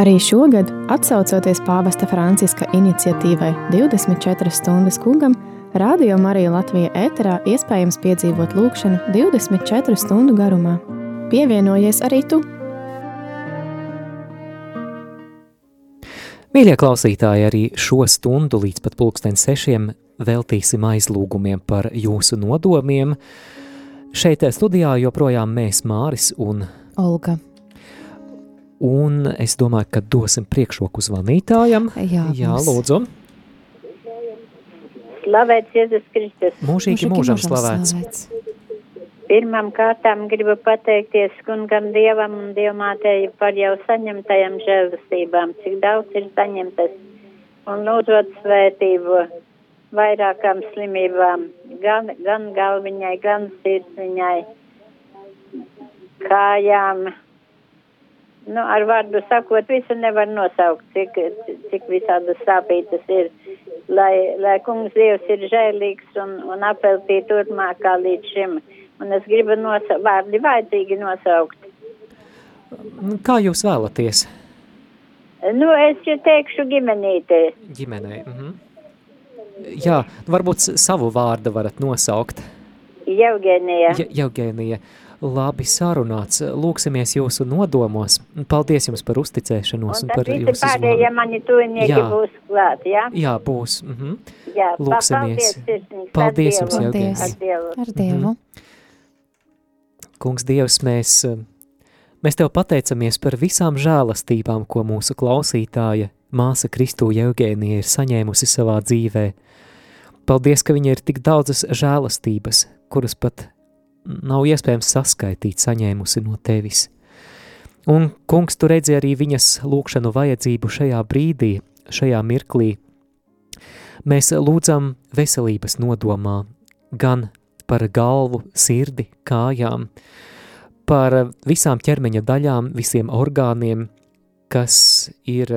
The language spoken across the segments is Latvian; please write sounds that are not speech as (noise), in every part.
Arī šogad, atsaucoties pāvesta Franciska iniciatīvai 24 stundas kungam, Radio Marija Latvija ēterā iespējams piedzīvot lūkšanu 24 stundu garumā. Pievienojies arī tu! Mīļie klausītāji, arī šo stundu līdz pat pulksten sešiem veltīsim aizlūgumiem par jūsu nodomiem. Šeit studijā joprojām mēs Māris un Olga. Un es domāju, ka dosim priekšroku zvanītājam. Jā, Jā lūdzu. Slavēts Jēzus Kristus. Mūžīgi mūžam slavēts. Pirmām kārtām gribu pateikties kungam Dievam un Dievmātēji par jau saņemtajām žēlastībām, cik daudz ir saņemtas, un lūdzot svētību vairākām slimībām, gan, gan galviņai, gan sirdsviņai, kājām. Nu, ar vārdu sakot, visu nevar nosaukt, cik, cik visādas sāpītas ir. Lai, lai kungs Dievs ir žēlīgs un, un apeltī turpmākā līdz šim. Un es gribu nosaukt, vārdi vajadzīgi nosaukt. Kā jūs vēlaties Nu, es jau teikšu ģimenītē. ģimenei? Mhm. Jā, varbūt savu vārdu varat nosaukt. Jevgenija. Ja, Jevgenija, labi sarunāts. Lūksimies jūsu nodomos. Paldies jums par uzticēšanos Un un tad par visi jūsu pārējie zvanu. mani tuvinieki Jā. būs klāt, jā? Jā, būs. Mhm. Jā, Lūksimies. paldies, Paldies ar jums. Paldies. Ar Dievu. Ar Dievu. Kungs, Dievs, mēs, eh, mēs Tev pateicamies par visām žēlastībām, ko mūsu klausītāja māsa Kristū Jevgēnija ir saņēmusi savā dzīvē. Paldies, ka viņa ir tik daudzas žēlastības, kuras pat nav iespējams saskaitīt, saņēmusi no Tevis. Un, kungs, tu redzi arī viņas lūkšanu vajadzību šajā brīdī, šajā mirklī. Mēs lūdzam veselības nodomā, gan par galvu, sirdi, kājām, par visām ķermeņa daļām, visiem orgāniem, kas, ir,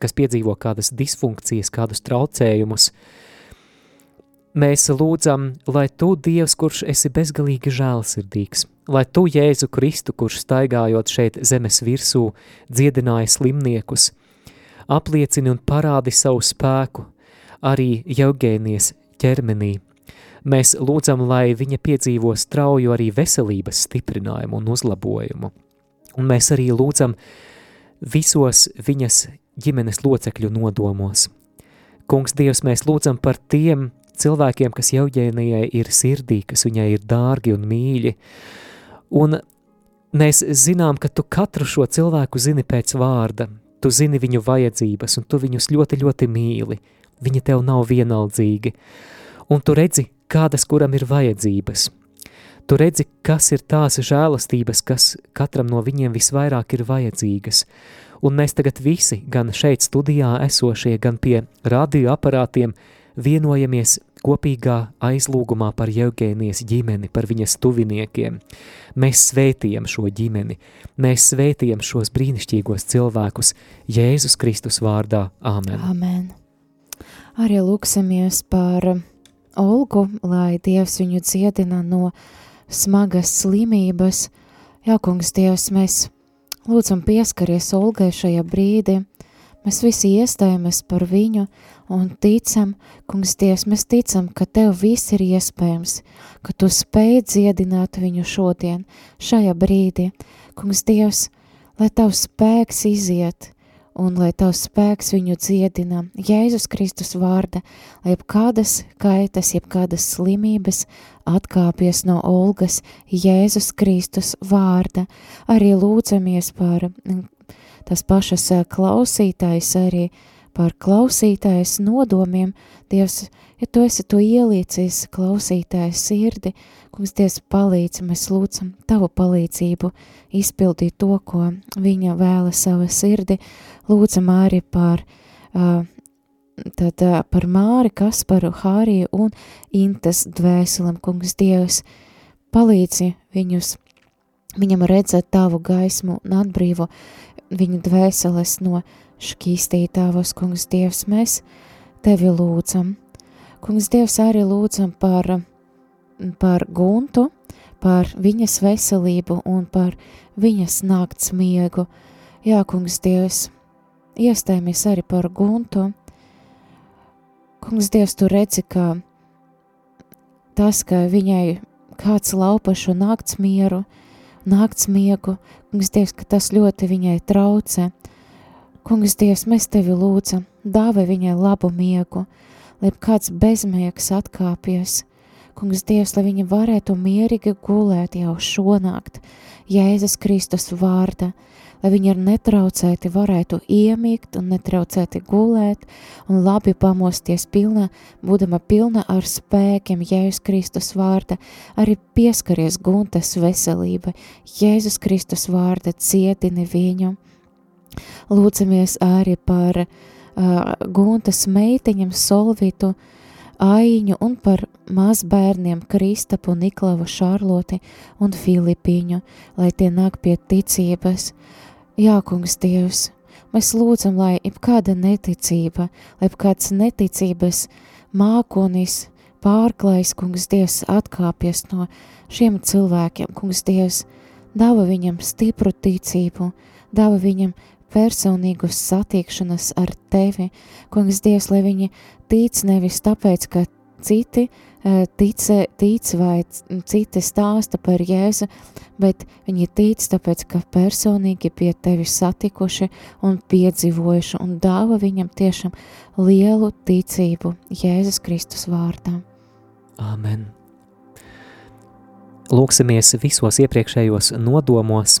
kas piedzīvo kādas disfunkcijas, kādus traucējumus. Mēs lūdzam, lai tu, Dievs, kurš esi bezgalīgi žēlsirdīgs, lai tu, Jēzu Kristu, kurš staigājot šeit zemes virsū, dziedināja slimniekus, apliecini un parādi savu spēku arī Eugēnijas ķermenī. Mēs lūdzam, lai viņa piedzīvo strauju arī veselības stiprinājumu un uzlabojumu. Un mēs arī lūdzam visos viņas ģimenes locekļu nodomos. Kungs, Dievs, mēs lūdzam par tiem cilvēkiem, kas Eugēnijai ir sirdī, kas viņai ir dārgi un mīļi. Un mēs zinām, ka tu katru šo cilvēku zini pēc vārda, tu zini viņu vajadzības, un tu viņus ļoti, ļoti mīli. Viņi tev nav vienaldzīgi. Un tu redzi, kādas kuram ir vajadzības. Tu redzi, kas ir tās žēlastības, kas katram no viņiem visvairāk ir vajadzīgas. Un mēs tagad visi, gan šeit studijā esošie, gan pie radioaparātiem, vienojamies kopīgā aizlūgumā par Eugēnijas ģimeni, par viņas tuviniekiem. Mēs svētījam šo ģimeni, mēs svētījam šos brīnišķīgos cilvēkus Jēzus Kristus vārdā. Āmen! Amen. Arī lūksimies par Olgu, lai Dievs viņu dziedina no smagas slimības. Jā, kungs, Dievs, mēs lūdzam pieskaries Olgai šajā brīdī. Mēs visi iestājamies par viņu un ticam, kungs, Dievs, mēs ticam, ka Tev viss ir iespējams, ka Tu spēj dziedināt viņu šodien, šajā brīdī. Kungs, Dievs, lai Tavs spēks iziet, un lai tavs spēks viņu dziedina Jēzus Kristus vārda, lai jebkādas kaitas, jebkādas slimības atkāpjas no Olgas Jēzus Kristus vārda. Arī lūdzamies par tas pašas ā, klausītājs, arī par klausītājas nodomiem. Dievs, ja tu esi to ielīcis klausītājas sirdi, kungs Dievs palīdz, mēs lūdzam tavu palīdzību izpildīt to, ko viņa vēla sava sirdi. Lūdzam arī par, uh, tad, uh, par Māri, Kasparu, Hāriju un Intas dvēselam, kungs Dievs, palīdzi viņus, viņam redzēt tavu gaismu un atbrīvo viņu dvēseles no šķīstītāvos, kungs Dievs, mēs tevi lūdzam. Kungs Dievs arī lūdzam par, par guntu, par viņas veselību un par viņas nakts miegu. Jā, kungs Dievs, iestājāmies arī par guntu. Kungs, Dievs, tu redzi, ka tas, ka viņai kāds laupa šo nakts mieru, nakts miegu, kungs, Dievs, ka tas ļoti viņai traucē. Kungs, Dievs, mēs tevi lūdzam, dāvai viņai labu miegu, lai kāds bezmiegs atkāpies. Kungs, Dievs, lai viņa varētu mierīgi gulēt jau šonakt, Jēzus Kristus vārda, lai viņi ar netraucēti varētu iemigt un netraucēti gulēt un labi pamosties pilnā, būdama pilna ar spēkiem Jēzus Kristus vārda, arī pieskaries guntas veselība, Jēzus Kristus vārda cietini viņu. Lūdzamies arī par uh, guntas meitiņam Solvitu, Aiņu un par mazbērniem Kristapu, Niklavu, Šarloti un Filipiņu, lai tie nāk pie ticības. Jā, kungs Dievs, mēs lūdzam, lai jebkāda neticība, lai jebkāds neticības mākonis, pārklājs, kungs Dievs, atkāpjas no šiem cilvēkiem, kungs Dievs, dāva viņam stipru ticību, dāva viņam personīgu satikšanos ar tevi, kungs Dievs, lai viņi tic nevis tāpēc, ka citi eh, tic, tic vai citi stāsta par Jēzu, bet viņi tic tāpēc, ka personīgi pie tevi satikuši un piedzīvojuši un dāva viņam tiešām lielu ticību Jēzus Kristus vārdā. Āmen. Lūksimies visos iepriekšējos nodomos,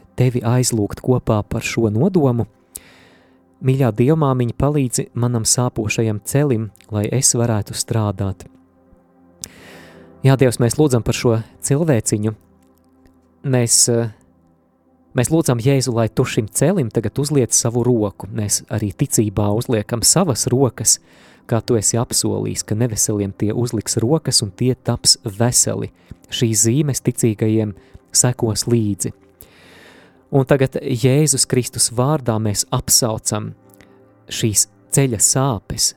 tevi aizlūgt kopā par šo nodomu. Mīļā dievmāmiņa palīdzi manam sāpošajam celim, lai es varētu strādāt. Jā, Dievs, mēs lūdzam par šo cilvēciņu. Mēs, mēs lūdzam Jēzu, lai tu šim celim tagad uzliec savu roku. Mēs arī ticībā uzliekam savas rokas, kā tu esi apsolījis, ka neveseliem tie uzliks rokas un tie taps veseli. Šīs zīmes ticīgajiem sekos līdzi. Un tagad Jēzus Kristus vārdā mēs apsaucam šīs ceļa sāpes,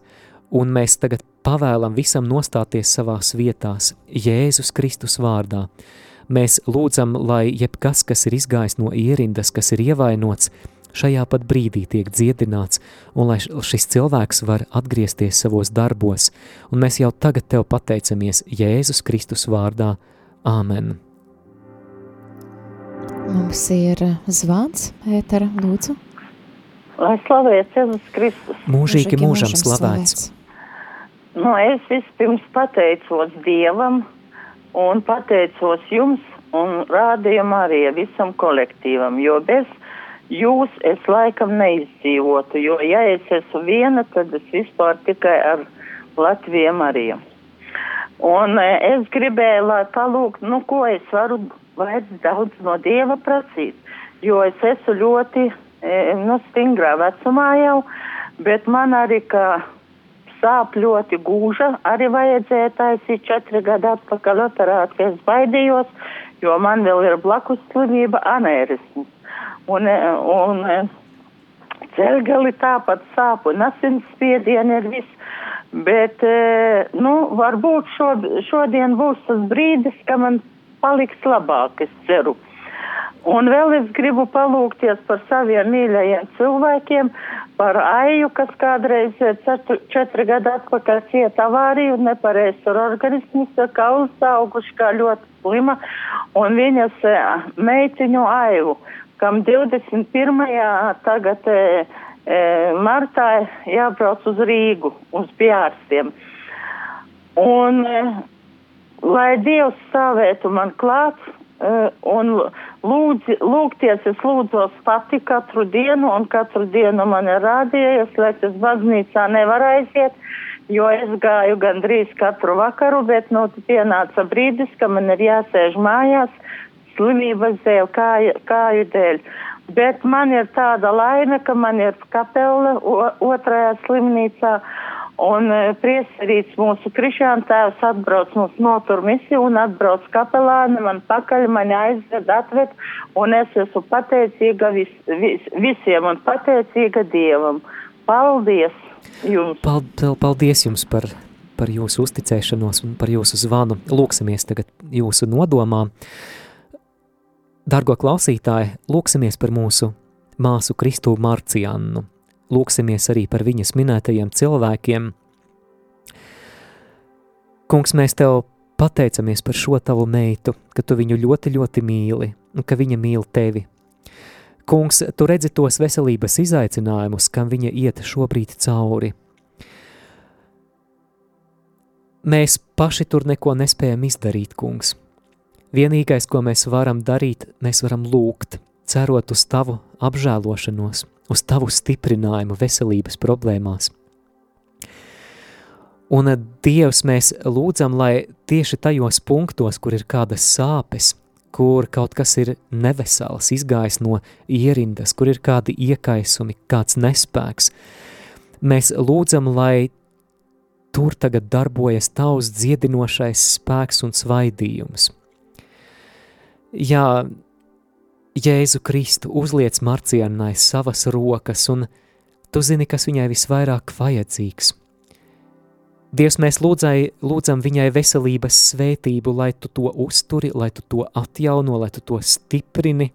un mēs tagad pavēlam visam nostāties savās vietās Jēzus Kristus vārdā. Mēs lūdzam, lai jebkas, kas ir izgājis no ierindas, kas ir ievainots, šajā pat brīdī tiek dziedināts, un lai šis cilvēks var atgriezties savos darbos, un mēs jau tagad tev pateicamies Jēzus Kristus vārdā. Āmen! Mums ir zvans, ētera, lūdzu. Lai slavēts Jēzus Kristus. Mūžīgi mūžam slavēts. Nu, es vispirms pateicos Dievam un pateicos jums un rādījumu arī visam kolektīvam, jo bez jūs es laikam neizdzīvotu, jo ja es esmu viena, tad es vispār tikai ar Latviju Mariju. Un eh, es gribēju, lai palūgt, nu, ko es varu vajadz daudz no Dieva prasīt, jo es esmu ļoti, e, nu, stingrā vecumā jau, bet man arī, ka sāp ļoti gūža, arī vajadzēja taisīt četri gadi atpakaļ operāt, ka es baidījos, jo man vēl ir blakus slimība anērisms. Un, e, un e, ceļgali tāpat sāp un asinsspiedieni ir viss. Bet, nu, varbūt šodien būs tas brīdis, ka man paliks labāk, es ceru. Un vēl es gribu palūgties par saviem mīļajiem cilvēkiem, par Aiju, kas kādreiz četri, četri gadi atpakaļ cieta avāriju un nepareiz ar organismus, kā uzauguši, kā ļoti slima, un viņas e, meitiņu Aivu, kam 21. tagad e, e, martā jābrauc uz Rīgu, uz pjārstiem. Un lai Dievs stāvētu man klāt uh, un lūdzi, lūgties, es lūdzos pati katru dienu, un katru dienu man ir rādījies, lai es baznīcā nevar aiziet, jo es gāju gandrīz katru vakaru, bet nu pienāca brīdis, ka man ir jāsēž mājās slimības dēļ, kāju, kāju dēļ. Bet man ir tāda laime, ka man ir kapela otrajā slimnīcā, un e, priesterīts mūsu krišāna tēvs atbrauc mums notur misiju un atbrauc kapelāni, man pakaļ mani aizved, atved, un es esmu pateicīga vis, vis, visiem un pateicīga Dievam. Paldies jums! Paldies jums par, par jūsu uzticēšanos un par jūsu zvanu. Lūksimies tagad jūsu nodomā. Dargo klausītāji, lūksimies par mūsu māsu Kristu Marciannu. Lūksimies arī par viņas minētajiem cilvēkiem. Kungs, mēs tev pateicamies par šo tavu meitu, ka tu viņu ļoti, ļoti mīli un ka viņa mīl tevi. Kungs, tu redzi tos veselības izaicinājumus, kam viņa iet šobrīd cauri. Mēs paši tur neko nespējam izdarīt, kungs Vienīgais, ko mēs varam darīt, mēs varam lūgt, cerot uz tavu apžēlošanos, uz tavu stiprinājumu veselības problēmās. Un, eh, Dievs, mēs lūdzam, lai tieši tajos punktos, kur ir kādas sāpes, kur kaut kas ir nevesels, izgājis no ierindas, kur ir kādi iekaisumi, kāds nespēks, mēs lūdzam, lai tur tagad darbojas tavs dziedinošais spēks un svaidījums – Jā, Jēzu Kristu uzliec Marcianai savas rokas, un tu zini, kas viņai visvairāk vajadzīgs. Dievs, mēs lūdzai, lūdzam viņai veselības svētību, lai tu to uzturi, lai tu to atjauno, lai tu to stiprini.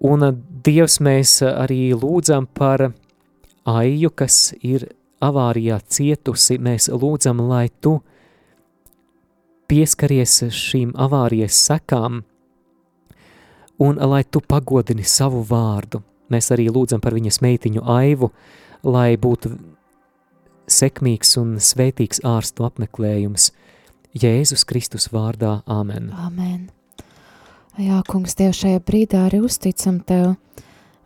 Un, Dievs, mēs arī lūdzam par aiju, kas ir avārijā cietusi, mēs lūdzam, lai tu pieskaries šīm avārijas sekām, un lai tu pagodini savu vārdu. Mēs arī lūdzam par viņas meitiņu aivu, lai būtu sekmīgs un svētīgs ārstu apmeklējums. Jēzus Kristus vārdā, Āmen. Amen. Jā, kungs, Tev šajā brīdā arī uzticam Tev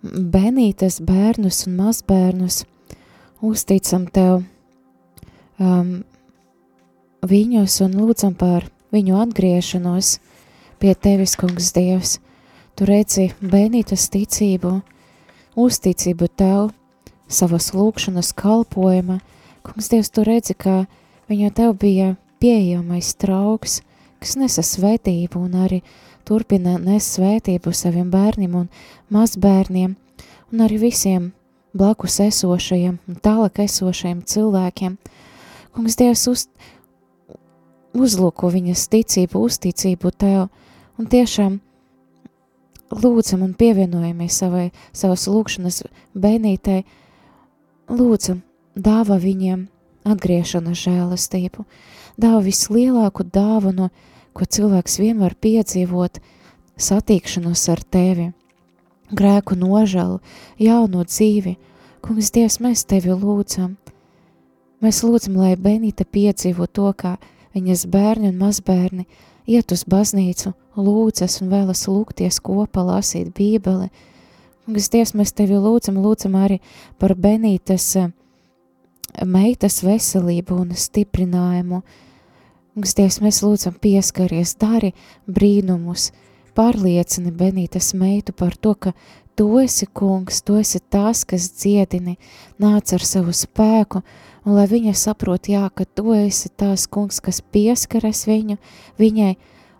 bērnītes, bērnus un mazbērnus, uzticam Tev um, viņus un lūdzam par viņu atgriešanos pie tevis, kungs Dievs. Tu redzi bērnītas ticību, uzticību tev, savas lūkšanas kalpojuma. Kungs Dievs, tu redzi, ka viņa tev bija pieejamais trauks, kas nesa svētību un arī turpina nes svētību saviem bērniem un mazbērniem un arī visiem blakus esošajiem un tālāk esošajiem cilvēkiem. Kungs Dievs, uz, uzlūko viņas ticību, uzticību Tev, un tiešām lūdzam un pievienojamies savai, savas lūkšanas bērnītei, lūdzam, dāva viņiem atgriešanas žēlastību, dāva vislielāku dāvanu, ko cilvēks vien var piedzīvot, satīkšanos ar Tevi, grēku nožēlu, jauno dzīvi, kungs Dievs, mēs Tevi lūdzam, mēs lūdzam, lai bērnīte piedzīvo to, kā viņas bērni un mazbērni iet uz baznīcu, lūdzas un vēlas lūgties kopā, lasīt bībeli. Kungs, Dievs, mēs tevi lūdzam, lūdzam arī par Benītes eh, meitas veselību un stiprinājumu. Kungs, Dievs, mēs lūdzam pieskaries, dari brīnumus, pārliecini Benītes meitu par to, ka tu esi kungs, tu esi tas, kas dziedini, nāc ar savu spēku, un lai viņa saprot, jā, ka tu esi tās kungs, kas pieskaras viņu, viņai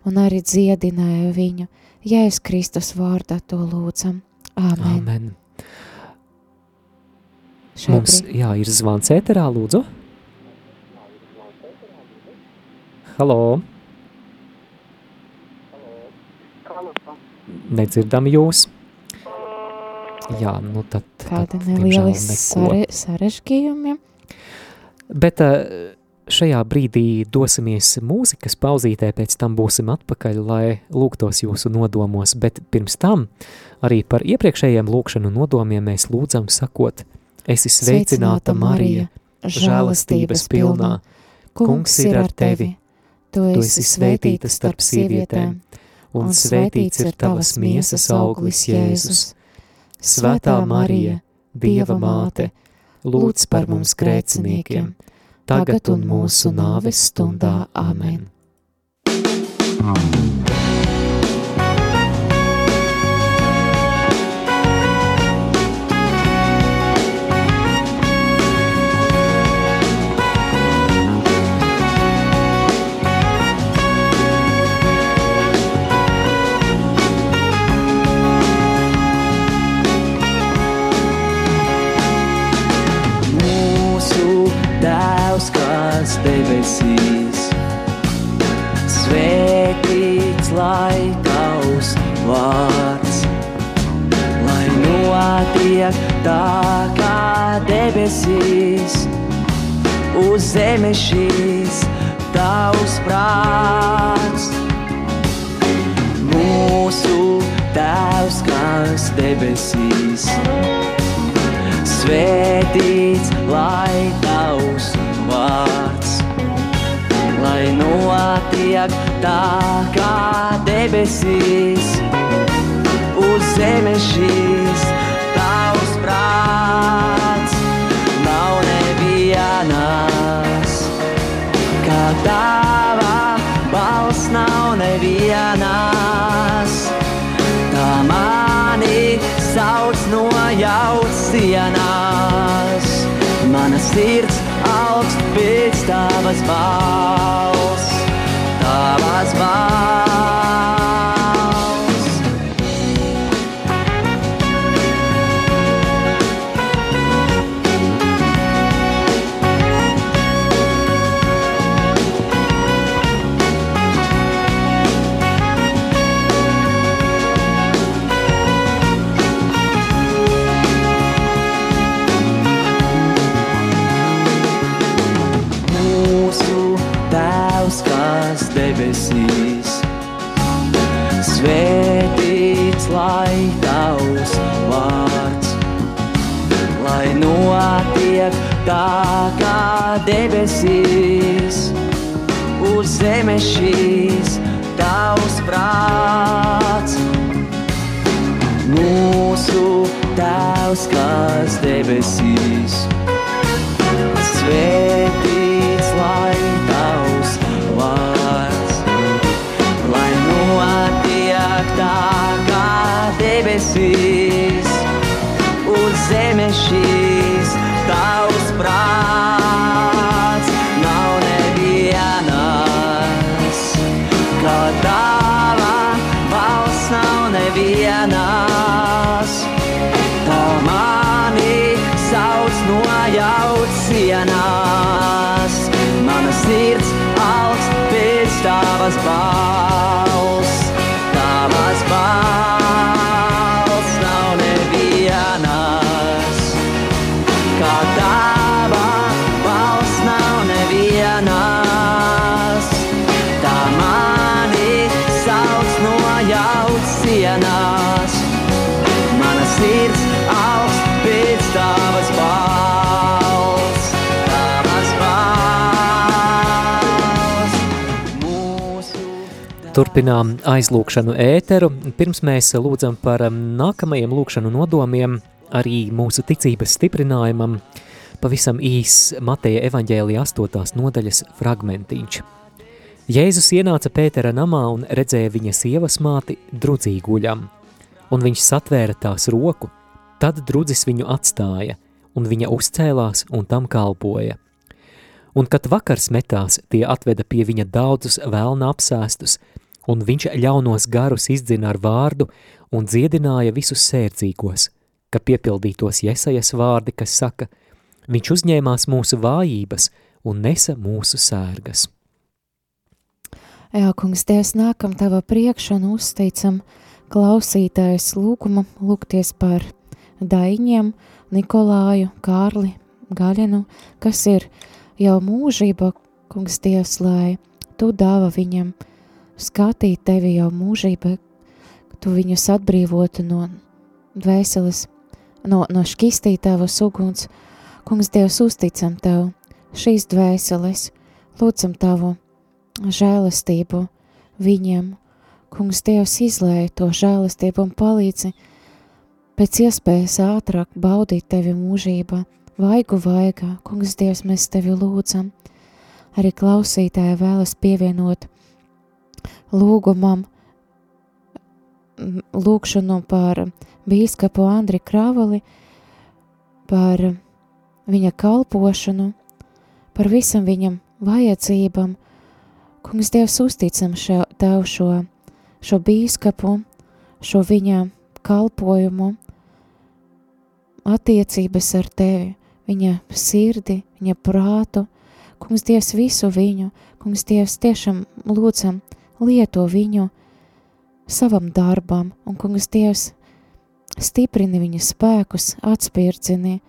un arī dziedināja viņu. Jēzus Kristus vārdā to lūdzam. Āmen. Amen. Mums, jā, ir zvans ēterā, lūdzu. Halo. Nedzirdam jūs. Jā, nu tad. Kādi nelieli sare, sarežģījumi. Bet eh, šajā brīdī dosimies mūzikas pauzītē, pēc tam būsim atpakaļ, lai lūgtos jūsu nodomos, bet pirms tam arī par iepriekšējiem lūkšanu nodomiem mēs lūdzam sakot, esi sveicināta Marija, žēlastības pilnā, kungs ir ar tevi, tu esi svētīta starp sievietēm, un svētīts ir tavas miesas auglis Jēzus. Svētā Marija, Dieva māte, lūdz par mums grēciniekiem, tagad un mūsu nāves stundā. Āmen! Debesīs. Svētīts lai tavs vārds, lai notiek tā kā debesīs, uz zemes šīs tavs prāts. Mūsu tēvs, kas debesīs, svētīts lai tavs notiek tā kā debesīs, uz zemes šīs tavs prāts nav nevienas, kā tava balss nav nevienas. Tā mani sauc no jaucienās, mana sirds augst pēc tavas balss, tavas balss. Tā kā debesīs, uz zemes šīs tavs prāts. Mūsu Tēvs, kas debesīs. Svētīts tavs Turpinām aizlūkšanu ēteru. Pirms mēs lūdzam par um, nākamajiem lūkšanu nodomiem, arī mūsu ticības stiprinājumam, pavisam īs Mateja evaņģēlija 8. nodaļas fragmentiņš. Jēzus ienāca Pētera namā un redzēja viņa sievas māti drudzīguļam, un viņš satvēra tās roku, tad drudzis viņu atstāja, un viņa uzcēlās un tam kalpoja. Un kad vakars metās, tie atveda pie viņa daudzus vēlna apsēstus, un viņš ļaunos garus izdzina ar vārdu un dziedināja visus sērcīgos, ka piepildītos Jesajas vārdi, kas saka, viņš uzņēmās mūsu vājības un nesa mūsu sērgas. Jā, kungs, Dievs, nākam tavā priekšā un uzteicam klausītājs lūgumu lūgties par Daiņiem, Nikolāju, Kārli, Gaļenu, kas ir jau mūžība, kungs, Dievs, lai tu dāva viņam skatīt tevi jau mūžība, ka tu viņus atbrīvotu no dvēseles, no, no šķistītāvas uguns. Kungs, Dievs, uzticam tev šīs dvēseles, lūdzam tavu žēlastību viņiem. Kungs, Dievs, izlēja to žēlastību un palīdzi pēc iespējas ātrāk baudīt tevi mūžībā, vaigu vaigā. Kungs, Dievs, mēs tevi lūdzam. Arī klausītāji vēlas pievienot lūgumam, lūkšanu par bīskapu Andri Kravali, par viņa kalpošanu, par visam viņam vajadzībām. Kungs, Dievs, uzticam šo, tev šo, šo bīskapu, šo viņa kalpojumu, attiecības ar tevi, viņa sirdi, viņa prātu. Kungs Dievs visu viņu, Kungs Dievs tiešām lūdzam lieto viņu savam darbam, un Kungs Dievs stiprini viņa spēkus, atspirdzini,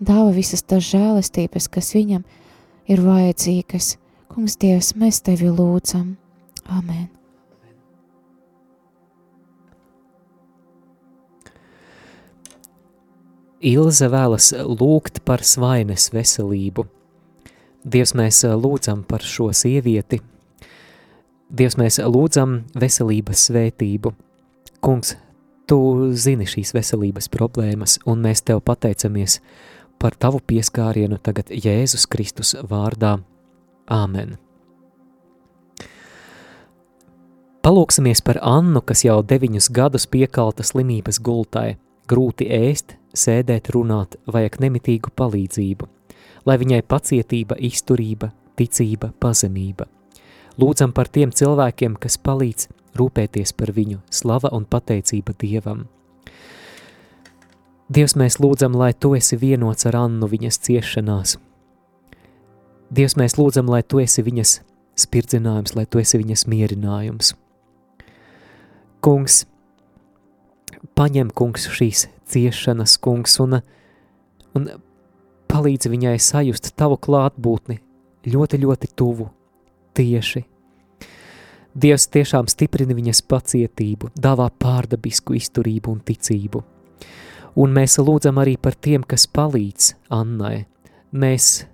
dāva visas tās žēlestības, kas viņam ir vajadzīgas. Kungs Dievs, mēs tevi lūdzam. Amen. Ilze vēlas lūgt par svaines veselību. Dievs, mēs lūdzam par šo sievieti. Dievs, mēs lūdzam veselības svētību. Kungs, tu zini šīs veselības problēmas, un mēs tev pateicamies par tavu pieskārienu tagad Jēzus Kristus vārdā. Āmen! Palūksimies par Annu, kas jau deviņus gadus piekalta slimības gultai, grūti ēst, sēdēt, runāt, vajag nemitīgu palīdzību, lai viņai pacietība, izturība, ticība, pazemība. Lūdzam par tiem cilvēkiem, kas palīdz rūpēties par viņu, slava un pateicība Dievam. Dievs, mēs lūdzam, lai Tu esi vienots ar Annu viņas ciešanās. Dievs, mēs lūdzam, lai Tu esi viņas spirdzinājums, lai Tu esi viņas mierinājums. Kungs, paņem, kungs, šīs ciešanas, kungs, un, un palīdzi viņai sajust tavu klātbūtni ļoti, ļoti tuvu, tieši. Dievs tiešām stiprina viņas pacietību, dāvā pārdabisku izturību un ticību. Un mēs lūdzam arī par tiem, kas palīdz Annai. Mēs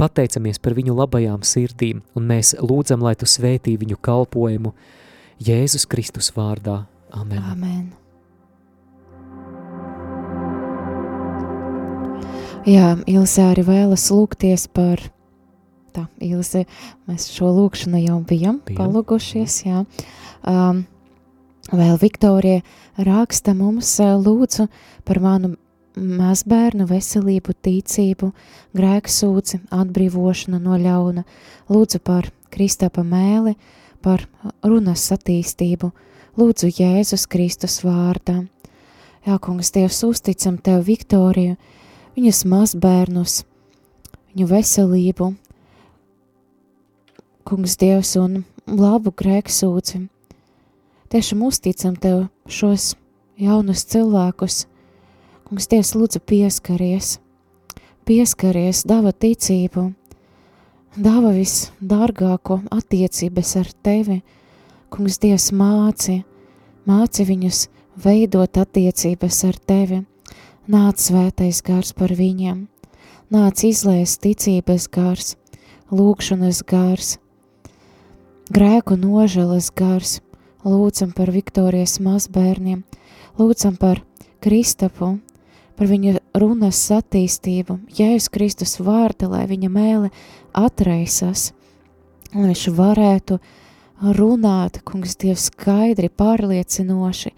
pateicamies par viņu labajām sirdīm, un mēs lūdzam, lai tu svētī viņu kalpojumu Jēzus Kristus vārdā. Amen. Amen. Jā, Ilse arī vēlas lūgties par tā, Ilse, mēs šo lūkšanu jau bijām Bijām. palūgušies, jā. Um, vēl Viktorija raksta mums uh, lūdzu par manu mazbērnu veselību, ticību, grēksūci, atbrīvošanu no ļauna, lūdzu par Kristapa mēli, par runas attīstību, lūdzu Jēzus Kristus vārdā. Jā, kungs, Dievs, uzticam Tev Viktoriju, viņas mazbērnus, viņu veselību, kungs Dievs un labu grēksūci. Tiešām uzticam Tev šos jaunus cilvēkus, kungs Dievs lūdzu pieskaries, pieskaries, dāva ticību, dāva visdārgāko attiecības ar Tevi, kungs Dievs māci, māci viņus veidot attiecības ar Tevi, Nāc svētais gars par viņiem, nāc izlēst ticības gars, lūkšanas gars, grēku nožēlas gars, lūdzam par Viktorijas mazbērniem, lūdzam par Kristapu, par viņa runas attīstību, Jēzus Kristus vārda, lai viņa mēle atraisas, lai viņš varētu runāt, kungs Dievs skaidri, pārliecinoši,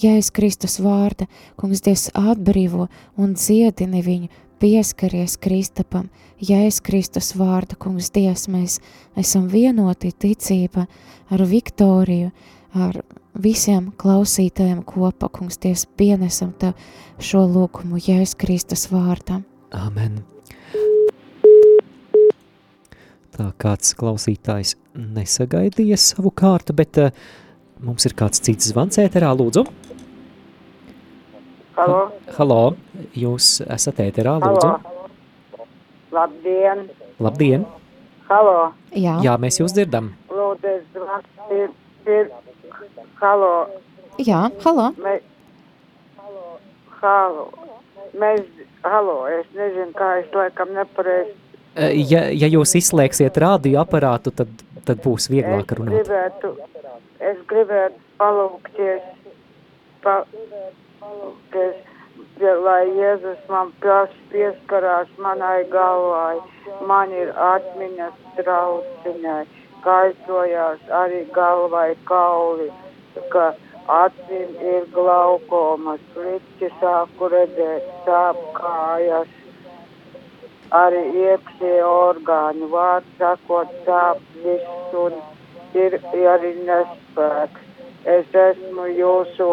Jēzus Kristus vārda, kungs Dievs atbrīvo un dziedini viņu, pieskaries Kristapam, Jēzus Kristus vārda, kungs Dievs, mēs esam vienoti ticība ar Viktoriju, ar visiem klausītājiem kopā, kungs Dievs, pienesam tev šo lūkumu Jēzus Kristus vārdā. Amen. Tā kāds klausītājs nesagaidīja savu kārtu, bet uh, mums ir kāds cits zvans ēterā, lūdzu. Halo, Halo, jūs esat ēterā, halo. lūdzu. Labdien! Labdien! Halo, Jā, Jā, mēs jūs dzirdam. lūdzu, es zvanu, halo, jā, halo, mēs, halo, mēs, halo, es nezinu, kā es laikam nepareizi. Uh, Ja, ja jūs izslēgsiet radio aparātu, tad, tad būs Es vieglāk runāt. gribētu, es gribētu palūkties, pa, palūkties, ja, lai Jēzus man pieskarās manai galvai, man ir atmiņas trauciņai, kaisojās arī galvai kauli, ka acīm ir glaukomas, slikti sāku redzēt, sāp kājas, arī iekšie orgāni, vārds sakot, sāp viss un ir arī nespēks. Es esmu jūsu,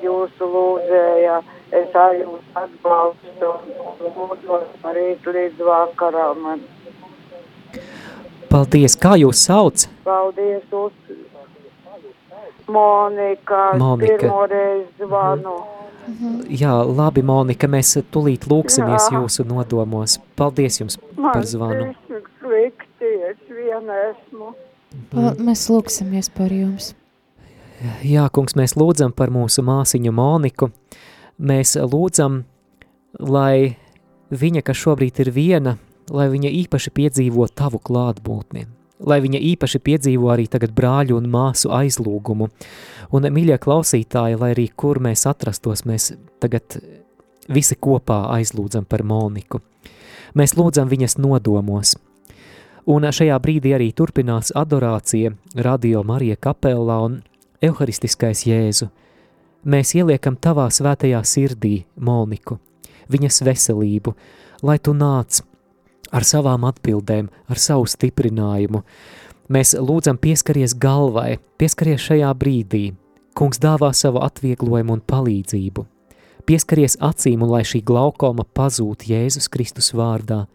jūsu lūdzēja, es arī jūs atbalstu un lūdzu no rīt līdz vakaram. Man Paldies! Kā jūs sauc? Paldies, uz Monika. Monika. Pirmoreiz zvanu. Jā, labi, Monika, mēs tulīt lūksimies Jā. jūsu nodomos. Paldies jums par zvanu. Man slikti, es viena esmu. Pa, mēs lūksimies par jums. Jā, kungs, mēs lūdzam par mūsu māsiņu Moniku. Mēs lūdzam, lai viņa, kas šobrīd ir viena, lai viņa īpaši piedzīvo tavu klātbūtni, lai viņa īpaši piedzīvo arī tagad brāļu un māsu aizlūgumu. Un, mīļie klausītāji, lai arī kur mēs atrastos, mēs tagad visi kopā aizlūdzam par Moniku. Mēs lūdzam viņas nodomos. Un šajā brīdī arī turpinās adorācija Radio Marija kapelā un Euharistiskais Jēzu. Mēs ieliekam tavā svētajā sirdī Moniku, viņas veselību, lai tu nāc ar savām atbildēm, ar savu stiprinājumu. Mēs lūdzam pieskaries galvai, pieskaries šajā brīdī. Kungs dāvā savu atvieglojumu un palīdzību. Pieskaries acīm un lai šī glaukoma pazūd Jēzus Kristus vārdā.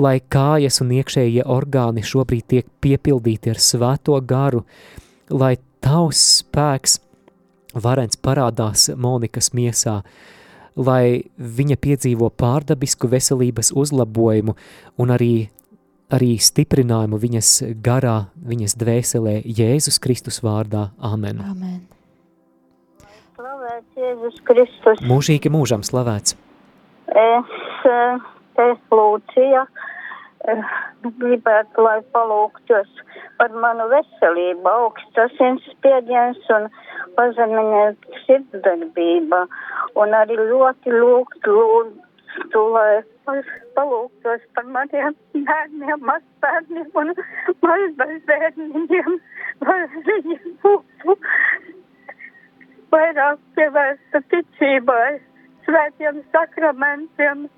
Lai kājas un iekšējie orgāni šobrīd tiek piepildīti ar svēto garu, lai tavs spēks varens parādās Monikas miesā, lai viņa piedzīvo pārdabisku veselības uzlabojumu un arī, arī stiprinājumu viņas garā, viņas dvēselē Jēzus Kristus vārdā. Amen. Amen. Slavēts Jēzus Kristus. Mūžīgi mūžam slavēts. Es, eh, es Lūcija, eh, gribētu, lai palūgtos par manu veselību, augstas inspiediens un pazeminiet sirdsdarbība. Un arī ļoti lūgt, lūgtu, lai palūgtos par maniem bērniem, mazbērniem un mazbērniem, lai viņi būtu vairāk pievērsta ticībai, svētiem sakramentiem,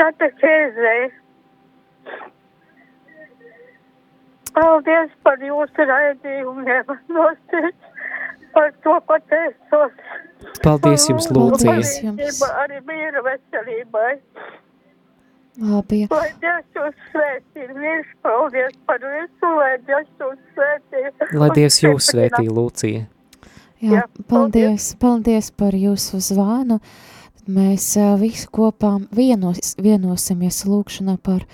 katehēzei. Paldies par jūsu raidījumiem, par to pateicos. Paldies jums, Lūcija. Paldies jums. Palīdzība Arī mīra veselībai. Labi, Lai Dievs jūs svētī, viņš paldies par visu, lai Dievs jūs svētī. Lai Dievs jūs svētī, Lūcija. jā, Jā, paldies, paldies par jūsu zvanu. Mēs visi kopā vienos, vienosimies lūkšanā par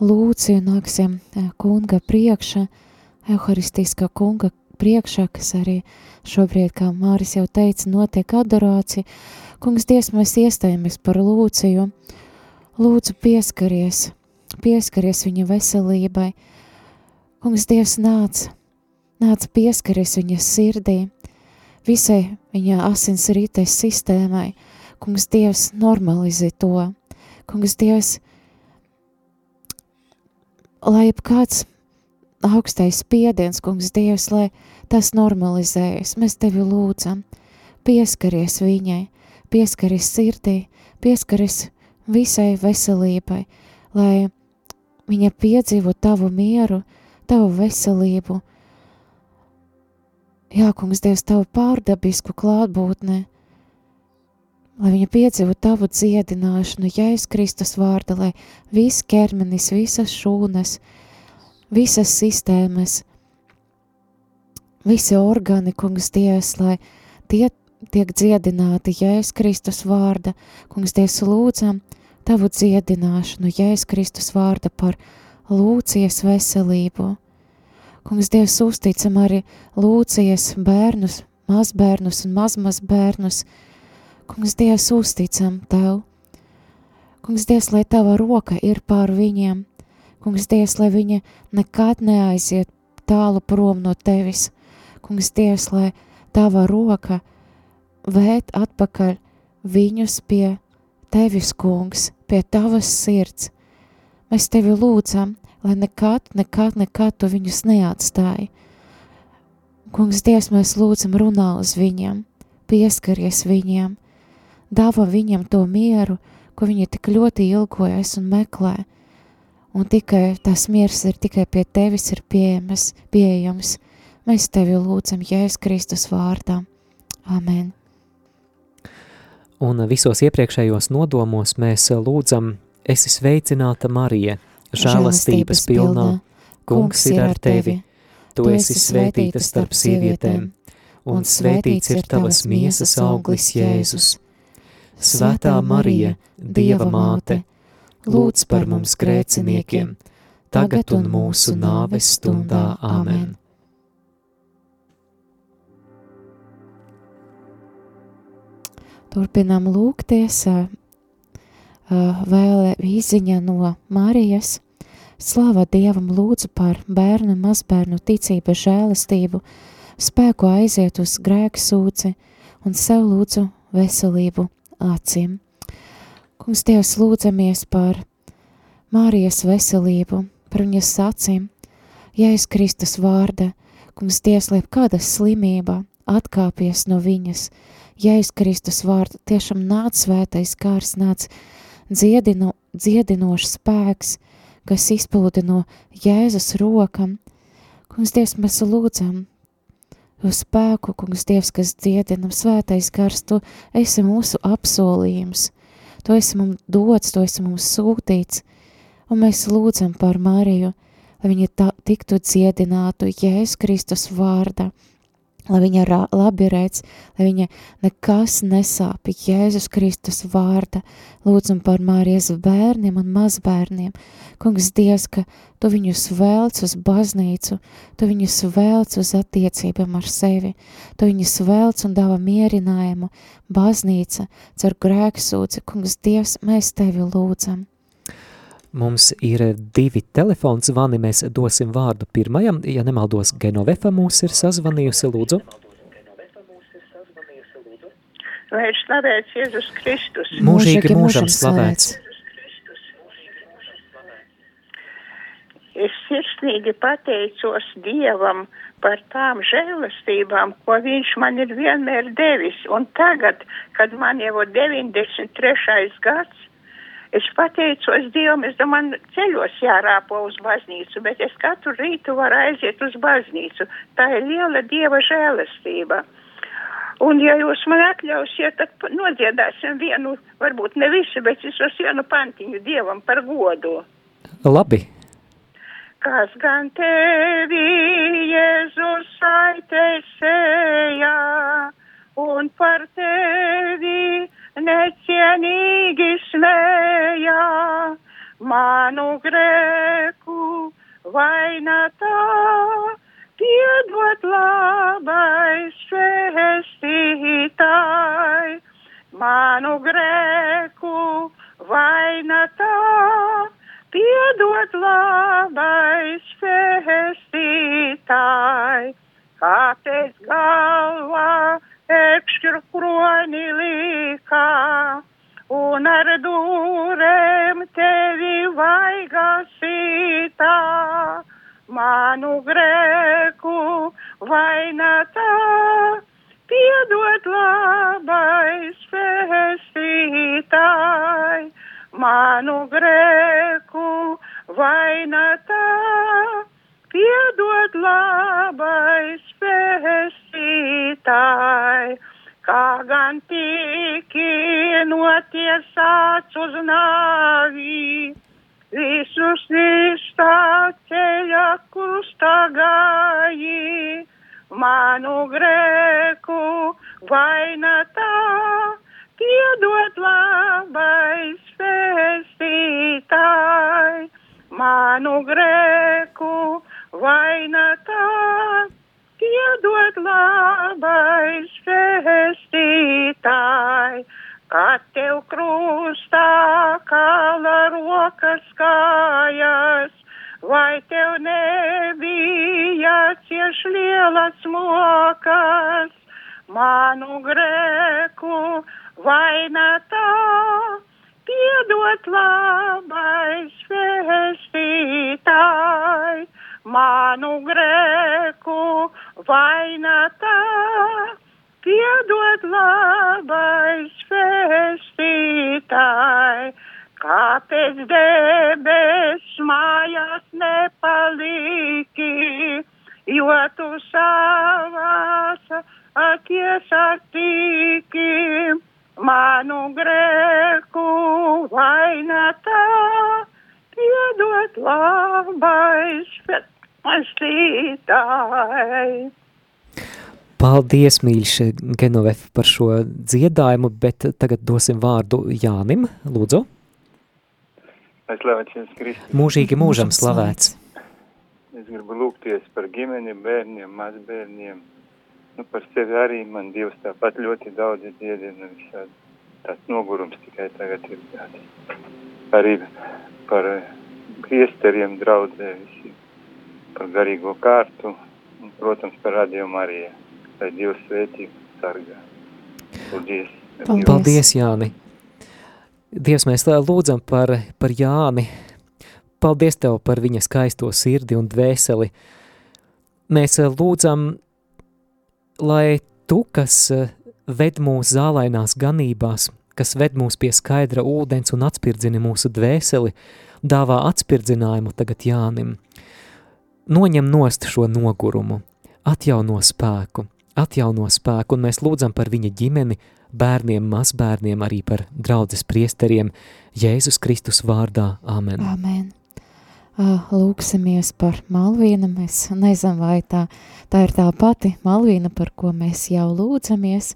lūciju, nāksim ā, kunga priekšā, Euharistiskā kunga priekšā, kas arī šobrīd, kā Māris jau teica, notiek adorācija. Kungs, Dievs, mēs iestājamies par lūciju, lūdzu pieskaries, pieskaries viņa veselībai. Kungs, Dievs, nāc, nāc pieskaries viņa sirdī, visai viņa asins rites sistēmai. Kungs, Dievs, normalizē to. Kungs, Dievs, lai kāds augstais spiediens, kungs, Dievs, lai tas normalizējas. Mēs tevi lūdzam, pieskaries viņai, pieskaries sirdī, pieskaries visai veselībai, lai viņa piedzīvo tavu mieru, tavu veselību. Jā, kungs, Dievs, tavu pārdabisku klātbūtni, lai viņa piedzīvo tavu dziedināšanu, Jēzus Kristus vārda, lai viss ķermenis, visas šūnas, visas sistēmas, visi organi, kungs, Dievs, lai tie tiek dziedināti Jēzus Kristus vārda, kungs, Dievs, lūdzam tavu dziedināšanu, Jēzus Kristus vārda par lūcijas veselību. Kungs, Dievs, uzticam arī lūcijas bērnus, mazbērnus un mazmazbērnus. Kungs, Dievs, uzticam Tev. Kungs, Dievs, lai Tava roka ir pār viņiem. Kungs, Dievs, lai viņi nekad neaiziet tālu prom no Tevis. Kungs, Dievs, lai Tava roka vērt atpakaļ viņus pie Tevis, Kungs, pie Tavas sirds. Mēs Tevi lūdzam, lai nekad, nekad, nekad Tu viņus neatstāji. Kungs, Dievs, mēs lūdzam runā uz viņiem, pieskaries viņiem, dāvā viņam to mieru, ko viņi tik ļoti ilgojas un meklē. Un tikai tas miers ir tikai pie tevis ir pieejams, pieejams. Mēs tevi lūdzam Jēzus Kristus vārdā. Amen. Un visos iepriekšējos nodomos mēs lūdzam, esi sveicināta Marija, žēlastības pilnā. Kungs ir ar tevi, tu esi svētīta starp sievietēm, un svētīts ir tavas miesas auglis Jēzus. Svētā Marija, Dieva māte, lūdz par mums grēciniekiem, tagad un mūsu nāves stundā. Āmen! Turpinām lūgties, vēl īziņa no Marijas. Slāva Dievam lūdzu par bērnu un mazbērnu ticību, žēlastību, spēku aiziet uz grēku sūci un sev lūdzu veselību acīm. Kungs Dievs lūdzamies par Mārijas veselību, par viņas acīm, Jēzus Kristus vārda, Kungs Dievs, lai kāda slimība atkāpies no viņas, Jēzus Kristus vārda tiešām nāc svētais kārs, nāc dziedino, dziedinošs spēks, kas izplūda no Jēzus rokam. Kungs Dievs, mēs lūdzam to spēku, kungs Dievs, kas dziedinam, svētais gars, tu esi mūsu apsolījums, tu esi mums dots, tu esi mums sūtīts, un mēs lūdzam par Mariju, lai viņa tā, tiktu dziedinātu Jēzus Kristus vārdā, lai viņa rā, labi redz, lai viņa nekas nesāpi Jēzus Kristus vārda, lūdzam par Mārijas bērniem un mazbērniem. Kungs Dievs, ka tu viņus velc uz baznīcu, tu viņus velc uz attiecībām ar sevi, tu viņus velc un dāvā mierinājumu baznīca, cer grēksūci. Kungs Dievs, mēs tevi lūdzam. Mums ir divi telefonu zvani, mēs dosim vārdu pirmajam, ja nemaldos, Genovefa mūs ir sazvanījusi, lūdzu. Lai ir slavēts Jēzus Kristus. Mūžīgi mūžam slavēts. Es sirsnīgi pateicos Dievam par tām žēlastībām, ko Viņš man ir vienmēr devis. Un tagad, kad man jau 93. gads, es pateicos Dievam, es domāju, man ceļos jārāpo uz baznīcu, bet es katru rītu varu aiziet uz baznīcu. Tā ir liela Dieva žēlastība. Un, ja jūs man atļausiet, tad nodziedāsim vienu, varbūt ne visu, bet visos vienu pantiņu Dievam par godu. Labi, Kas gan tevi, Jēzus, aitaisēja, un par tevi necienīgi manu grēku vainatā, piedod labais pestītāj, manu grēku vainatā, piedod labais pestītāj, kāpēc galvā ekšķir kroni līkā, un ar dūrēm tevi vaigasītā, manu grēku vainatā, piedod labais pestītāj, manu grēku vainatā, piedod labais pestītāj, kā gan tiki notiesāts uz nāvī, visus īstā ceļa krustā gāji, manu grēku vainatā, piedod labais pestītāj, manu grēku vainatā, piedod labais pestītāj, kā tev krustā kala rokas kājas, vai tev nebija cieš lielas mokas, manu grēku vainatā, piedot labais pestītāj, manu grēku vainatā, piedot labais pestītāj, kāpēc debes mājās nepaliki, jo tu savās akies attīki. Manu grēku vainatā, piedot labais atzītāji. Paldies, mīļš Genovef, par šo dziedājumu, bet tagad dosim vārdu Jānim, lūdzu. Lai slavēts Jēzus Kristus. Mūžīgi mūžam slavēts. Es gribu lūgties par ģimeni, bērniem, mazbērniem. Nu, par sevi arī man Dievs tāpat ļoti daudz dziedina visādi. Tāds nogurums tikai tagad ir tāds. Arī par eh, priesteriem draudzē visi, par garīgo kārtu un, protams, par radio Mariju. Lai Dievs svētī sargā. Paldies. Paldies. Paldies, Jāni. Dievs, mēs lūdzam par, par Jāni. Paldies Tev par viņa skaisto sirdi un dvēseli. Mēs eh, lūdzam, lai Tu, kas eh, ved mūs zālainās ganībās, kas ved mūs pie skaidra ūdens un atspirdzini mūsu dvēseli, dāvā atspirdzinājumu tagad Jānim. Noņem nost šo nogurumu, atjauno spēku, atjauno spēku, un mēs lūdzam par viņa ģimeni, bērniem, mazbērniem, arī par draudzes priesteriem, Jēzus Kristus vārdā. Amen. Amen. Ā, Lūksimies par Malvīnu. Mēs nezinām, vai tā, tā ir tā pati Malvīna, par ko mēs jau lūdzamies,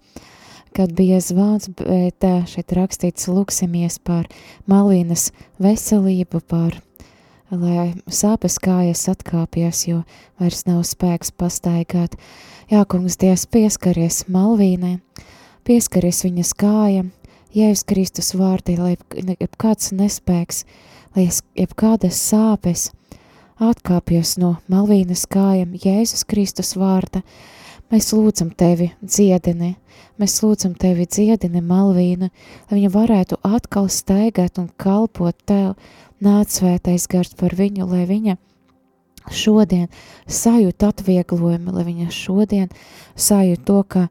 kad bija zvans, bet ā, šeit rakstīts lūksimies par Malvīnas veselību, par lai sāpes kājas atkāpjas, jo vairs nav spēks pastaigāt. Jā, kungs, Dievs, pieskaries Malvīnai, pieskaries viņas kājam, Jēzus Kristus vārtī, lai jebkāds nespēks, lai jebkādas sāpes atkāpjas no Malvīnas kājam Jēzus Kristus vārta. Mēs lūdzam tevi dziedini, mēs lūdzam tevi dziedini Malvīnu, lai viņa varētu atkal staigāt un kalpot tev, nāc svētais gars par viņu, lai viņa šodien sajūt atvieglojumu, lai viņa šodien sajūt to, ka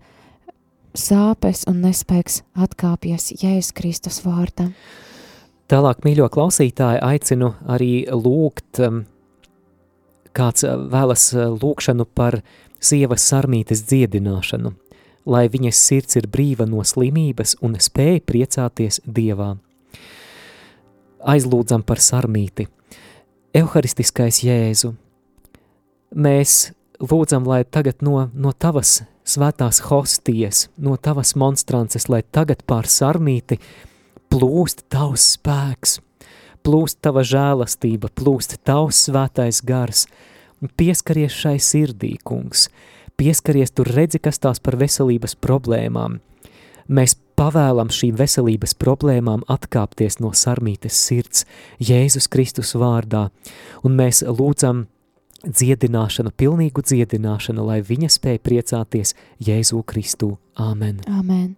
sāpes un nespēks atkāpjas Jēzus Kristus vārdā. Tālāk, mīļo klausītāji, aicinu arī lūgt, um, kāds uh, vēlas uh, lūkšanu par sievas sarmītes dziedināšanu, lai viņas sirds ir brīva no slimības un spēja priecāties Dievā. Aizlūdzam par sarmīti. Euharistiskais Jēzu. Mēs lūdzam, lai tagad no, no tavas svētās hostijas, no tavas monstrances, lai tagad pār sarmīti plūst tavs spēks, plūst tava žēlastība, plūst tavs svētais gars. Pieskaries šai sirdī, kungs, pieskaries tur redzi, kas tās par veselības problēmām. Mēs pavēlam šīm veselības problēmām atkāpties no sarmītes sirds Jēzus Kristus vārdā, un mēs lūdzam dziedināšanu, pilnīgu dziedināšanu, lai viņa spēja priecāties Jēzu Kristu. Āmen. Amen.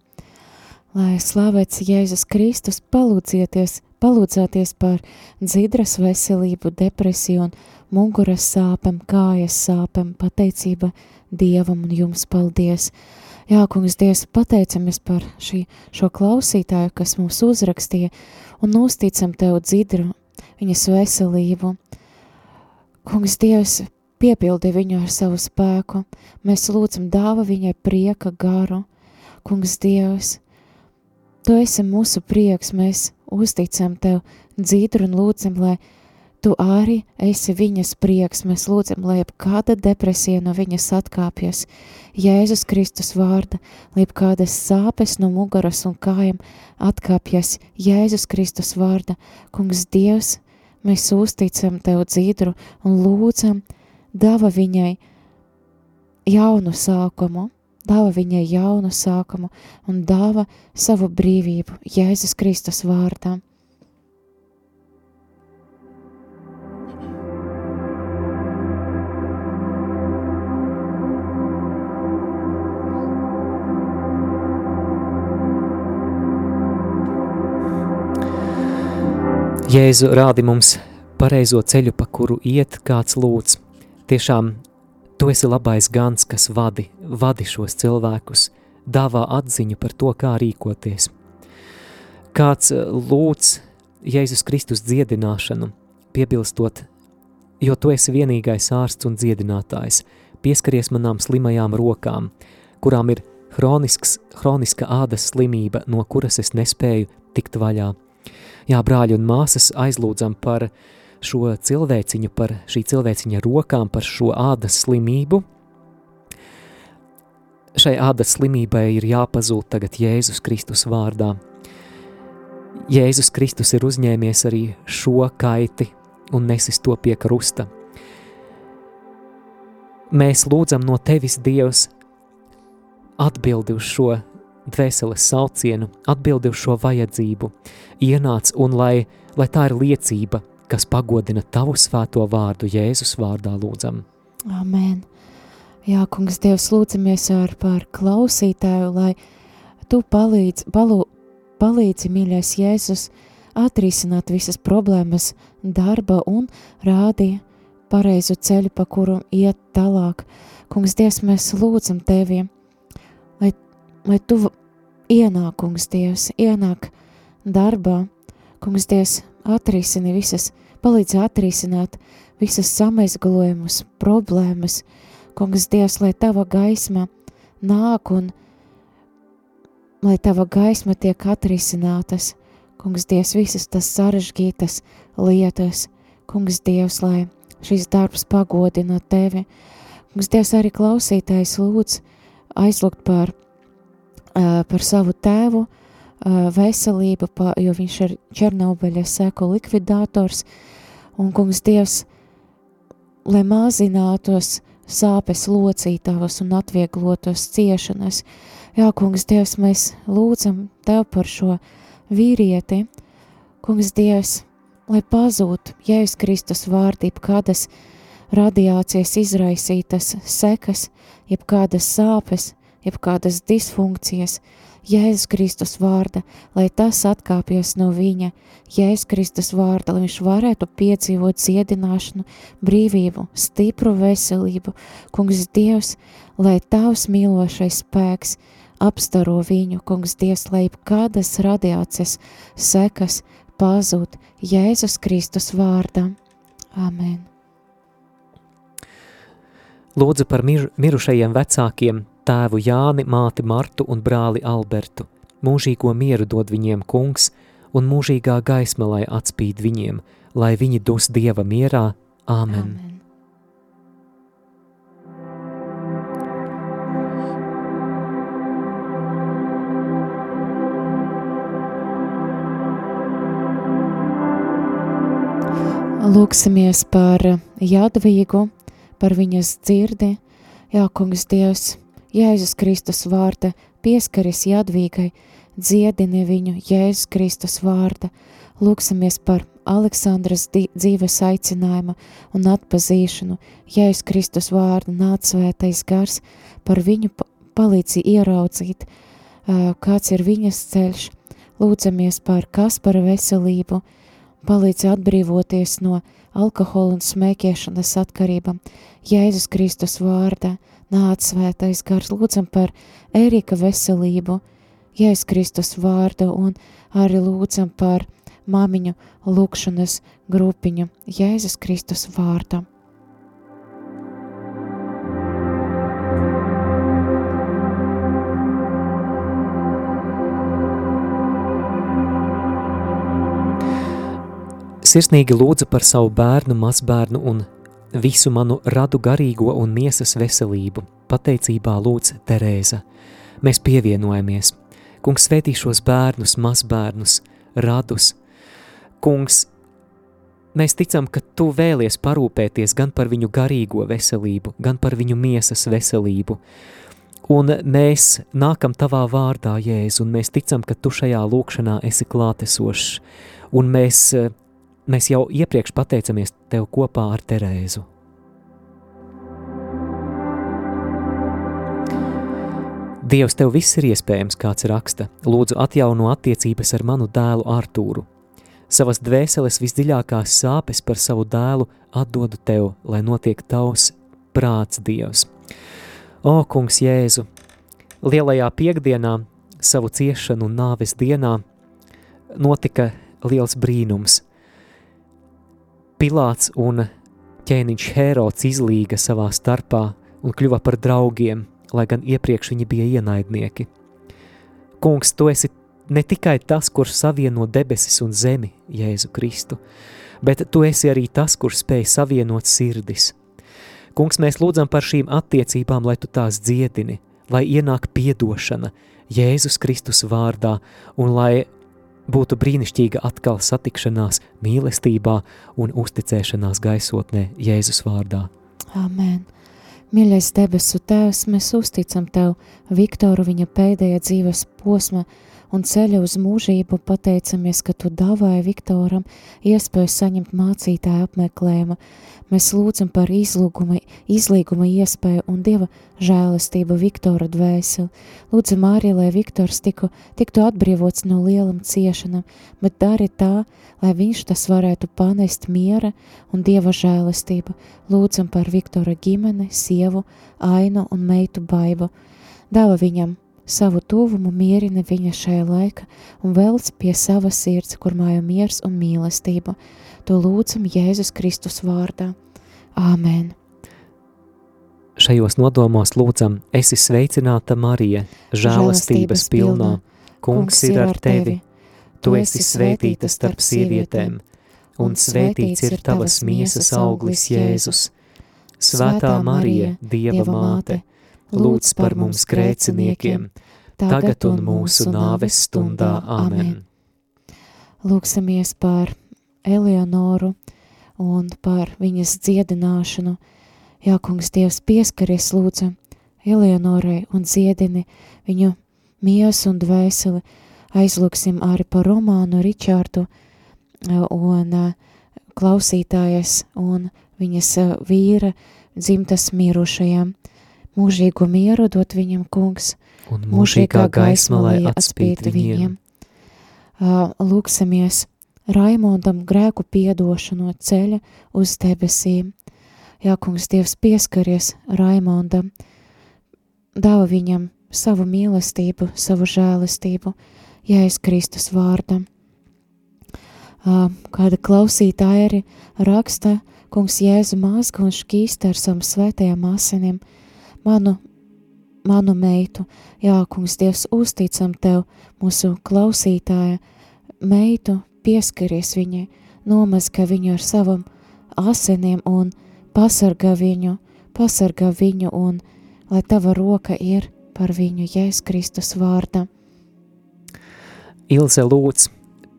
Lai slavēts Jēzus Kristus, palūdzieties, palūdzēties par dzidras veselību, depresiju un muguras sāpēm, kājas sāpēm, pateicība Dievam un jums paldies. Jā, kungs, Dievs, pateicamies par šī, šo klausītāju, kas mums uzrakstīja un uzticam Tev dzidru, viņas veselību. Kungs, Dievs, piepildi viņu ar savu spēku, mēs lūdzam dāva viņai prieka garu. Kungs, Dievs, Tu esi mūsu prieks, mēs uzticam Tev dzīdru un lūdzam, lai Tu arī esi viņas prieks, mēs lūdzam, lai kāda depresija no viņas atkāpjas, Jēzus Kristus vārda, lai kādas sāpes no muguras un kājām atkāpjas. Jēzus Kristus vārda, kungs Dievs, mēs uzticam Tev dzīdru un lūdzam, dāva viņai jaunu sākumu, dāva viņai jaunu sākumu un dāva savu brīvību. Jēzus Kristus vārdā. Jēzu rādi mums pareizo ceļu, pa kuru iet kāds lūdz. Tiešām tu esi labais gans, kas vadi, vadi šos cilvēkus, dāvā atziņu par to, kā rīkoties. Kāds eh, lūdz Jēzus Kristus dziedināšanu, piebilstot, jo tu esi vienīgais ārsts un dziedinātājs, pieskaries manām slimajām rokām, kurām ir hronisks, hroniska ādas slimība, no kuras es nespēju tikt vaļā. Jā, brāļi un māsas aizlūdzam par, šo cilvēciņu, par šī cilvēciņa rokām, par šo ādas slimību. Šai ādas slimībai ir jāpazūd tagad Jēzus Kristus vārdā. Jēzus Kristus ir uzņēmies arī šo kaiti un nesis to pie krusta. Mēs lūdzam no Tevis, Dievs, atbildi uz šo dvēseles saucienu, atbildi uz šo vajadzību, ienāc un lai, lai tā ir liecība, kas pagodina Tavu svēto vārdu Jēzus vārdā lūdzam. Amen. Jā, kungs, Dievs, lūdzamies ar par klausītāju, lai Tu palīdz, palu, palīdzi, mīļais Jēzus, atrisināt visas problēmas darba un rādi pareizu ceļu, pa kuru iet tālāk. Kungs, Dievs, mēs lūdzam Tevi, lai, Tu ienāk, kungs, Dievs, ienāk darbā, kungs, Dievs, atrisini visas, palīdz atrisināt visas samaizgalojumus, problēmas, kungs, Dievs, lai Tava gaisma nāk un lai Tava gaisma tiek atrisinātas, kungs, Dievs, visas tas sarežģītas lietas, kungs, Dievs, lai šis darbs pagodina Tevi, kungs, Dievs, arī klausītājs lūdz aizlūgt par par savu tēvu veselību, jo viņš ir Černobeļa seku likvidators, un kungs Dievs, lai mazinātos sāpes locītavas un atvieglotos ciešanas. Jā, kungs Dievs, mēs lūdzam Tev par šo vīrieti, kungs Dievs, lai pazūtu Jēzus Kristus vārdība, kādas radiācijas izraisītas sekas, jeb kādas sāpes, jeb kādas disfunkcijas, Jēzus Kristus vārda, lai tas atkāpjas no viņa, Jēzus Kristus vārda, lai viņš varētu piedzīvot dziedināšanu, brīvību, stipru veselību, kungs Dievs, lai tavs mīlošais spēks apstaro viņu, kungs Dievs, lai kādas radiācijas sekas pazūd Jēzus Kristus vārdā. Amen. Lūdzu par mir, mirušajiem vecākiem, tēvu Jāni, māti Martu un brāli Albertu. Mūžīgo mieru dod viņiem kungs, un mūžīgā gaisma lai atspīd viņiem, lai viņi dus Dieva mierā. Āmen! Amen. Lūksimies par Jadvīgu, par viņas dzirdi. Jā, kungs Dievs, Jēzus Kristus vārda, pieskaries Jadvīgai, dziedini viņu Jēzus Kristus vārda, lūksimies par Aleksandras dzīves aicinājuma un atpazīšanu, Jēzus Kristus vārda nāc svētais gars, par viņu palīdzi ieraudzīt, kāds ir viņas ceļš, lūdzamies par Kaspara veselību, palīdzi atbrīvoties no alkohola un smēķēšanas atkarībām, Jēzus Kristus vārdā, nāc svētais gars, lūdzam par Ērika veselību, Jēzus Kristus vārdu un arī lūdzam par māmiņu lūkšanas grupiņu Jēzus Kristus vārdu. Sirsnīgi lūdzu par savu bērnu, mazbērnu un visu manu radu garīgo un miesas veselību. Pateicībā lūdz Terēza. Mēs pievienojamies. Kungs svētī šos bērnus, mazbērnus, radus. Kungs, mēs ticam, ka Tu vēlies parūpēties gan par viņu garīgo veselību, gan par viņu miesas veselību. Un mēs nākam Tavā vārdā, Jēzu, un mēs ticam, ka Tu šajā lūkšanā esi klātesošs. Un mēs Mēs jau iepriekš pateicamies Tev kopā ar Terēzu. Dievs, Tev viss ir iespējams, kāds raksta. Lūdzu, atjauno attiecības ar manu dēlu Artūru. Savas dvēseles visdziļākās sāpes par savu dēlu atdodu Tev, lai notiek Tavs prāts, Dievs. O, Kungs, Jēzu! Lielajā piekdienā, savu ciešanu un nāves dienā, notika liels brīnums – Pilāts un ķēniņš Hērods izlīga savā starpā un kļuva par draugiem, lai gan iepriekš viņi bija ienaidnieki. Kungs, tu esi ne tikai tas, kurš savieno debesis un zemi, Jēzu Kristu, bet tu esi arī tas, kurš spēj savienot sirdis. Kungs, mēs lūdzam par šīm attiecībām, lai tu tās dziedini, lai ienāk piedošana Jēzus Kristus vārdā un lai būtu brīnišķīga atkal satikšanās mīlestībā un uzticēšanās gaisotnē Jēzus vārdā. Amen. Mīļais debesu Tēvs, mēs uzticam Tev Viktoru viņa pēdējā dzīves posma un ceļa uz mūžību pateicamies, ka Tu dāvāji Viktoram iespēju saņemt mācītāju apmeklējumu. Mēs lūdzam par izlūguma, izlīguma iespēju un Dieva žēlastību Viktora dvēseli. Lūdzam arī, lai Viktors tiku, tiktu atbrīvots no lielam ciešanam, bet dari tā, lai viņš tas varētu panest miera un Dieva žēlastību. Lūdzam par Viktora ģimeni, sievu, ainu un meitu baivu. Dāva viņam savu tuvumu mierina viņa šajā laika un velc pie savas sirds, kur mājo miers un mīlestība. To lūdzam Jēzus Kristus vārdā. Āmen! Šajos nodomos lūdzam, esi sveicināta Marija, žēlastības pilnā, kungs ir ar tevi, tu esi svētīta starp sievietēm, un svētīts ir tavas miesas auglis Jēzus. Svētā Marija, Dieva māte, lūdz par mums grēciniekiem, tagad un mūsu nāves stundā. Amen! Lūksimies par Eleonoru un par viņas dziedināšanu. Jā, kungs, Dievs pieskaries lūdzu Eleonorai un dziedini viņu miesu un dvēseli. Aizlūksim arī par Romānu Ričārdu un klausītājas un viņas vīra dzimtas mirušajām. Mūžīgo mieru dot viņam kungs, un mūžīgā gaisma, lai atspīd viņiem. Lūksimies Raimondam grēku piedošanu ceļa uz debesīm. Jā, kungs, Dievs pieskaries Raimondam, dāva viņam savu mīlestību, savu žēlistību, Jēzus Kristus vārdam. Kāda klausītāja arī raksta, kungs Jēzu mazga un šķīsta ar savam svētajām asinīm, manu, manu meitu, jā, kungs Dievs uzticam tev, mūsu klausītāja, meitu, pieskaries viņai, nomazga viņu ar savam asinīm un pasargā viņu, pasargā viņu un lai tava roka ir par viņu Jēzus Kristus vārda. Ilze lūdz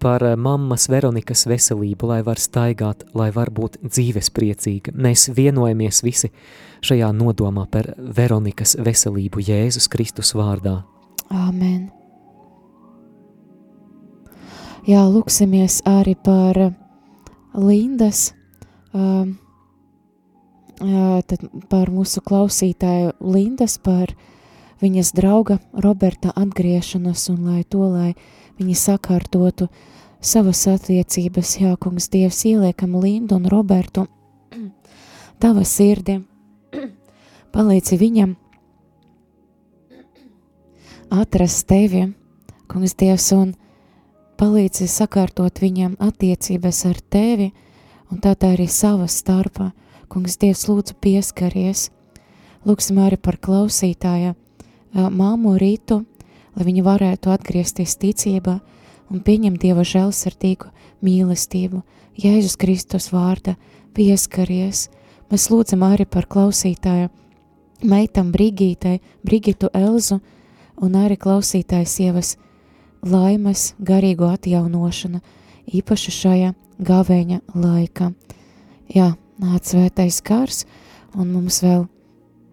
par mammas Veronikas veselību, lai var staigāt, lai var būt dzīvespriecīga. Mēs vienojamies visi šajā nodomā par Veronikas veselību Jēzus Kristus vārdā. Āmen! Jā, lūksimies arī par Lindas, um, tad par mūsu klausītāju Lindas, par viņas drauga Roberta atgriešanos un lai to, lai viņi sakārtotu savas attiecības, jā, kungs Dievs ieliekam Lindu un Robertu (clears throat) tava sirdi, palīdzi viņam atrast tevi, kungs Dievs, un palīdzi sakārtot viņam attiecības ar tevi, un tātad arī savā starpā. Kungs, Dievs, lūdzu, pieskaries. Lūksim arī par klausītāja māmu Rītu, lai viņa varētu atgriezties ticībā un pieņemt Dieva žēlsirdīgu mīlestību. Jēzus Kristus vārda pieskaries. Mēs lūdzam arī par klausītāju meitam Brigītai, Brigitu Elzu un arī klausītāju sievas laimes, garīgo atjaunošanu, īpaši šajā gavēņa laikā. Jā, nāc svētais kārs, un mums vēl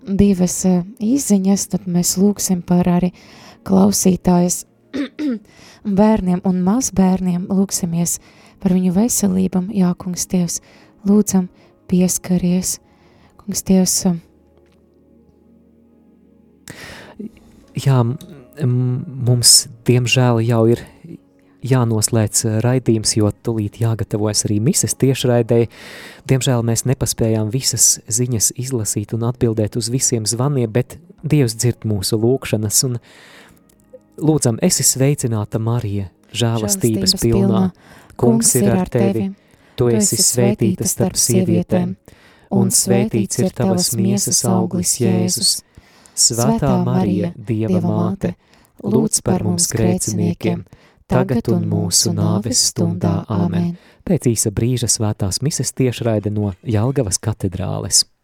divas izziņas, tad mēs lūksim par arī klausītājas (clears throat) bērniem un mazbērniem, lūksimies par viņu veselībam, jā, kungs Dievs, lūdzam pieskaries, kungs Dievs. Jā, mums, diemžēl, jau ir jānoslēdz raidījums, jo tulīt jāgatavojas arī mises tiešraidēji. Diemžēl mēs nepaspējām visas ziņas izlasīt un atbildēt uz visiem zvaniem, bet Dievs dzird mūsu lūkšanas un lūdzam, esi sveicināta Marija, žēlastības pilnā. Kungs ir ar tevi, tu esi svētīta starp sievietēm, un svētīts ir tavas miesas auglis Jēzus. Svētā Marija, Dieva māte, lūdz par mums grēciniekiem, tagad un mūsu nāves stundā. Āmen! Pēc īsa brīža svētās mises tiešraide no Jelgavas katedrāles.